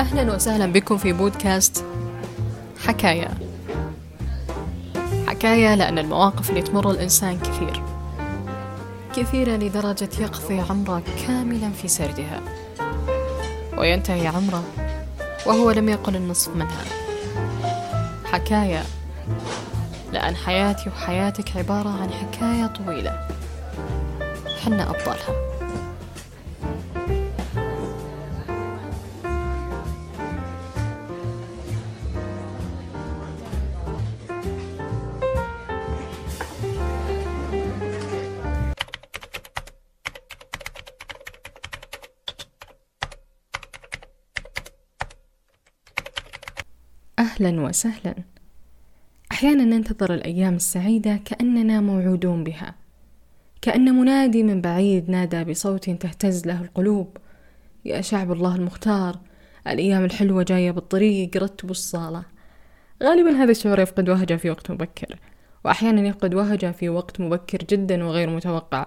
أهلا وسهلا بكم في بودكاست حكاية حكاية لأن المواقف اللي تمر الإنسان كثير. كثيرة لدرجة يقضي عمره كاملا في سردها وينتهي عمره وهو لم يقل النصف منها. حكاية لأن حياتي وحياتك عبارة عن حكاية طويلة. حنا أبطالها أهلا وسهلا. أحيانا ننتظر الأيام السعيدة كأننا موعودون بها. كأن منادي من بعيد نادى بصوت تهتز له القلوب. يا شعب الله المختار الأيام الحلوة جاية بالطريق رتبوا الصالة. غالبا هذا الشعور يفقد وهجه في وقت مبكر وأحيانا يفقد وهجه في وقت مبكر جدا وغير متوقع.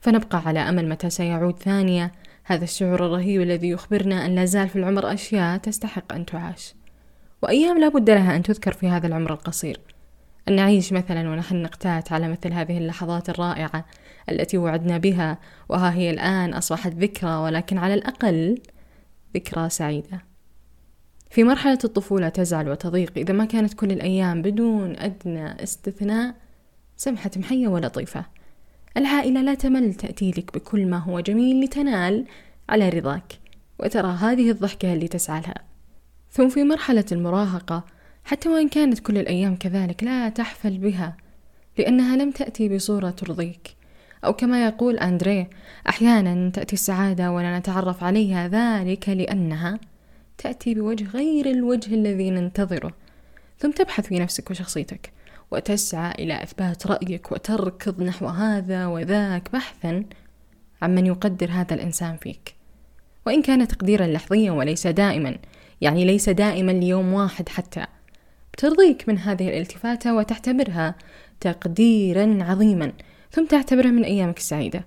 فنبقى على أمل متى سيعود ثانية. هذا الشعور الرهيب الذي يخبرنا أن لا زال في العمر أشياء تستحق أن تعاش. وأيام لا بد لها أن تذكر في هذا العمر القصير. أن نعيش مثلا ونحن نقتات على مثل هذه اللحظات الرائعة التي وعدنا بها وها هي الآن أصبحت ذكرى ولكن على الأقل ذكرى سعيدة. في مرحلة الطفولة تزعل وتضيق إذا ما كانت كل الأيام بدون أدنى استثناء سمحة محية ولطيفة. العائلة لا تمل تأتي لك بكل ما هو جميل لتنال على رضاك. وترى هذه الضحكة اللي تسعى لها. ثم في مرحلة المراهقة حتى وإن كانت كل الأيام كذلك لا تحفل بها لأنها لم تأتي بصورة ترضيك. أو كما يقول أندريه أحيانا تأتي السعادة ولا نتعرف عليها ذلك لأنها تأتي بوجه غير الوجه الذي ننتظره. ثم تبحث في نفسك وشخصيتك وتسعى إلى إثبات رأيك وتركض نحو هذا وذاك بحثا عمن يقدر هذا الإنسان فيك. وإن كان تقديرا لحظيا وليس دائما يعني ليس دائما ليوم واحد حتى. بترضيك من هذه الالتفاتة وتعتبرها تقديرا عظيما ثم تعتبرها من أيامك السعيدة.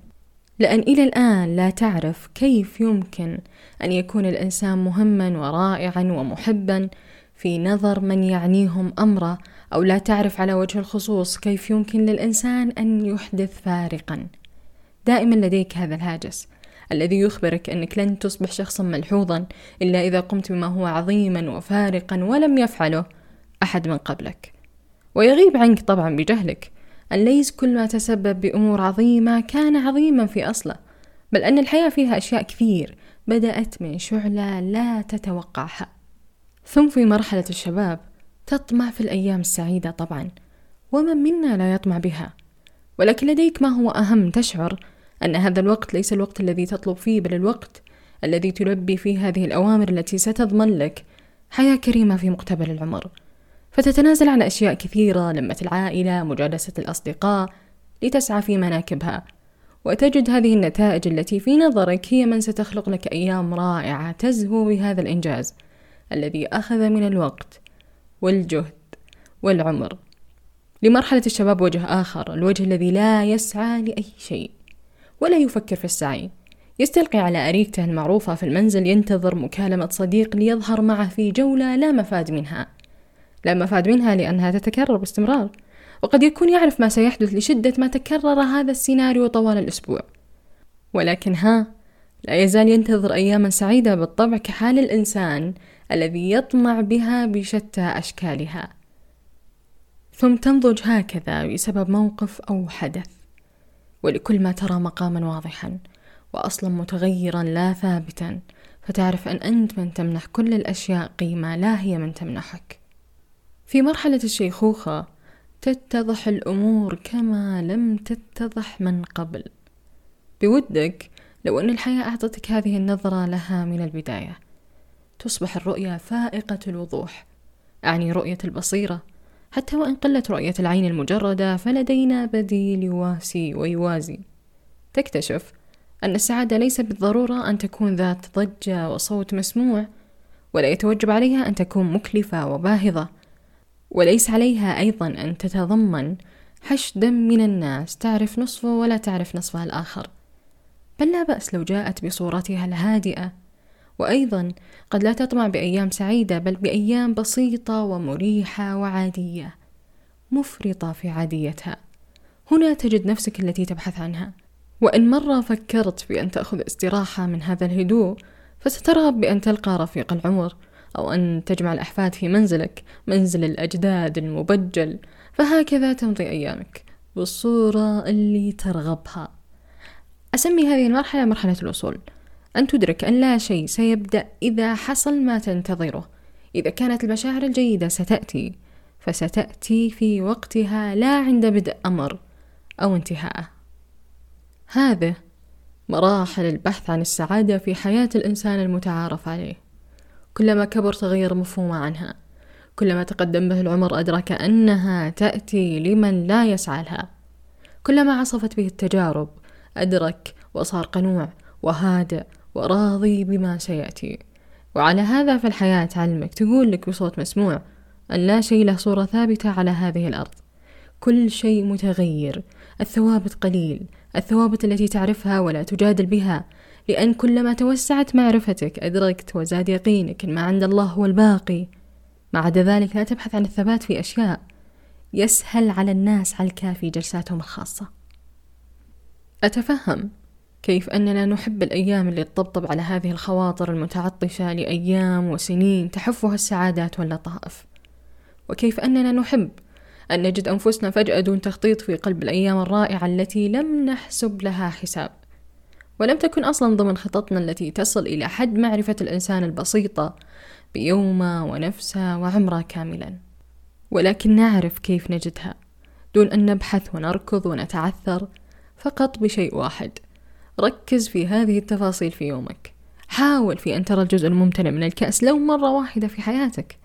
لأن إلى الآن لا تعرف كيف يمكن أن يكون الإنسان مهما ورائعا ومحبا في نظر من يعنيهم أمره أو لا تعرف على وجه الخصوص كيف يمكن للإنسان أن يحدث فارقا. دائما لديك هذا الهاجس. الذي يخبرك أنك لن تصبح شخصا ملحوظا إلا إذا قمت بما هو عظيما وفارقا ولم يفعله أحد من قبلك. ويغيب عنك طبعا بجهلك أن ليس كل ما تسبب بأمور عظيمة كان عظيما في أصله بل أن الحياة فيها أشياء كثير بدأت من شعلة لا تتوقعها. ثم في مرحلة الشباب تطمع في الأيام السعيدة طبعا ومن منا لا يطمع بها؟ ولكن لديك ما هو أهم تشعر أن هذا الوقت ليس الوقت الذي تطلب فيه بل الوقت الذي تلبي فيه هذه الأوامر التي ستضمن لك حياة كريمة في مقتبل العمر. فتتنازل عن أشياء كثيرة لمة العائلة مجالسة الأصدقاء لتسعى في مناكبها. وتجد هذه النتائج التي في نظرك هي من ستخلق لك أيام رائعة تزهو بهذا الإنجاز الذي أخذ من الوقت والجهد والعمر. لمرحلة الشباب وجه آخر الوجه الذي لا يسعى لأي شيء. ولا يفكر في السعي. يستلقي على أريكته المعروفة في المنزل ينتظر مكالمة صديق ليظهر معه في جولة لا مفاد منها. لا مفاد منها لأنها تتكرر باستمرار وقد يكون يعرف ما سيحدث لشدة ما تكرر هذا السيناريو طوال الأسبوع. ولكن ها لا يزال ينتظر أياما سعيدة بالطبع كحال الإنسان الذي يطمع بها بشتى أشكالها. ثم تنضج هكذا بسبب موقف أو حدث. ولكل ما ترى مقاما واضحا وأصلا متغيرا لا ثابتا فتعرف أن أنت من تمنح كل الأشياء قيمة لا هي من تمنحك. في مرحلة الشيخوخة تتضح الأمور كما لم تتضح من قبل. بودك لو أن الحياة أعطتك هذه النظرة لها من البداية. تصبح الرؤية فائقة الوضوح أعني رؤية البصيرة حتى وإن قلت رؤية العين المجردة فلدينا بديل يواسي ويوازي. تكتشف أن السعادة ليس بالضرورة أن تكون ذات ضجة وصوت مسموع ولا يتوجب عليها أن تكون مكلفة وباهظة وليس عليها أيضا أن تتضمن حشدا من الناس تعرف نصفه ولا تعرف نصفها الآخر. بل لا بأس لو جاءت بصورتها الهادئة وأيضا قد لا تطمع بأيام سعيدة بل بأيام بسيطة ومريحة وعادية مفرطة في عاديتها. هنا تجد نفسك التي تبحث عنها. وإن مرة فكرت بأن تأخذ استراحة من هذا الهدوء فسترغب بأن تلقى رفيق العمر أو أن تجمع الأحفاد في منزلك منزل الأجداد المبجل. فهكذا تمضي أيامك بالصورة اللي ترغبها. أسمي هذه المرحلة مرحلة الوصول. أن تدرك أن لا شيء سيبدأ إذا حصل ما تنتظره. إذا كانت المشاعر الجيدة ستأتي فستأتي في وقتها لا عند بدء أمر أو انتهاءه هذه مراحل البحث عن السعادة في حياة الإنسان المتعارف عليه. كلما كبر تغير مفهومه عنها. كلما تقدم به العمر أدرك أنها تأتي لمن لا يسعى لها. كلما عصفت به التجارب أدرك وصار قنوع وهادئ وراضي بما سيأتي. وعلى هذا فالحياة تعلمك تقول لك بصوت مسموع أن لا شيء له صورة ثابتة على هذه الأرض. كل شيء متغير. الثوابت قليل. الثوابت التي تعرفها ولا تجادل بها. لأن كلما توسعت معرفتك أدركت وزاد يقينك أن ما عند الله هو الباقي. ما عدا ذلك لا تبحث عن الثبات في أشياء. يسهل على الناس على الكافي جلساتهم الخاصة. أتفهم؟ كيف أننا نحب الأيام اللي تطبطب على هذه الخواطر المتعطشة لأيام وسنين تحفها السعادات واللطائف. وكيف أننا نحب أن نجد أنفسنا فجأة دون تخطيط في قلب الأيام الرائعة التي لم نحسب لها حساب ولم تكن أصلا ضمن خططنا التي تصل إلى حد معرفة الإنسان البسيطة بيومه ونفسه وعمره كاملا. ولكن نعرف كيف نجدها دون أن نبحث ونركض ونتعثر فقط بشيء واحد ركز في هذه التفاصيل في يومك. حاول في أن ترى الجزء الممتنع من الكأس لو مرة واحدة في حياتك.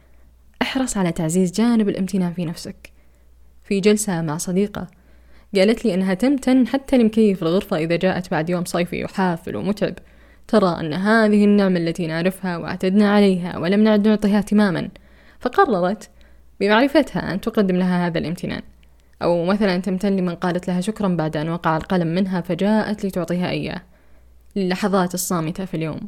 احرص على تعزيز جانب الامتنان في نفسك. في جلسة مع صديقة قالت لي أنها تمتن حتى لمكيف الغرفة إذا جاءت بعد يوم صيفي وحافل ومتعب. ترى أن هذه النعمة التي نعرفها واعتدنا عليها ولم نعد نعطيها اهتماما فقررت بمعرفتها أن تقدم لها هذا الامتنان أو مثلا تمتن لمن قالت لها شكرا بعد أن وقع القلم منها فجاءت لتعطيها إياه للحظات الصامتة في اليوم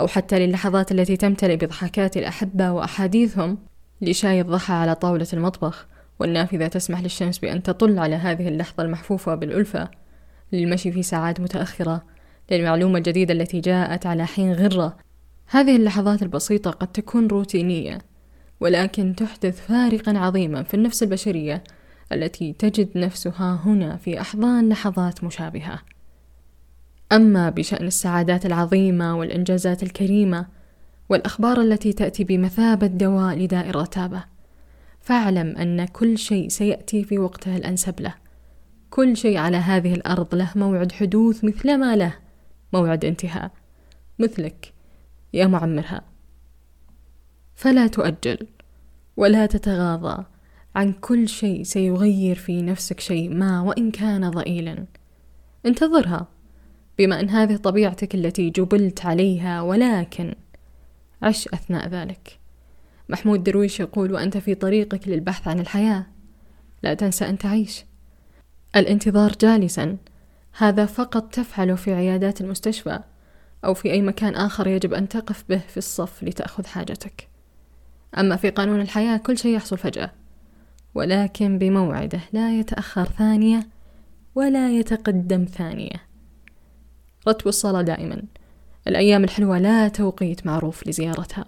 أو حتى للحظات التي تمتلئ بضحكات الأحبة وأحاديثهم لشاي الضحى على طاولة المطبخ والنافذة تسمح للشمس بأن تطل على هذه اللحظة المحفوفة بالألفة للمشي في ساعات متأخرة للمعلومة الجديدة التي جاءت على حين غرة. هذه اللحظات البسيطة قد تكون روتينية ولكن تحدث فارقا عظيما في النفس البشرية التي تجد نفسها هنا في أحضان لحظات مشابهة. أما بشأن السعادات العظيمة والإنجازات الكريمة والأخبار التي تأتي بمثابة دواء لداء الرتابة فاعلم أن كل شيء سيأتي في وقته الأنسب له. كل شيء على هذه الأرض له موعد حدوث مثلما له موعد انتهاء مثلك يا معمرها. فلا تؤجل ولا تتغاضى عن كل شيء سيغير في نفسك شيء ما وإن كان ضئيلا. انتظرها بما أن هذه طبيعتك التي جبلت عليها ولكن عش أثناء ذلك. محمود درويش يقول وأنت في طريقك للبحث عن الحياة. لا تنسى أن تعيش. الانتظار جالسا. هذا فقط تفعله في عيادات المستشفى أو في أي مكان آخر يجب أن تقف به في الصف لتأخذ حاجتك. أما في قانون الحياة كل شيء يحصل فجأة. ولكن بموعده لا يتأخر ثانية ولا يتقدم ثانية. رتب الصلاة دائما. الأيام الحلوة لا توقيت معروف لزيارتها.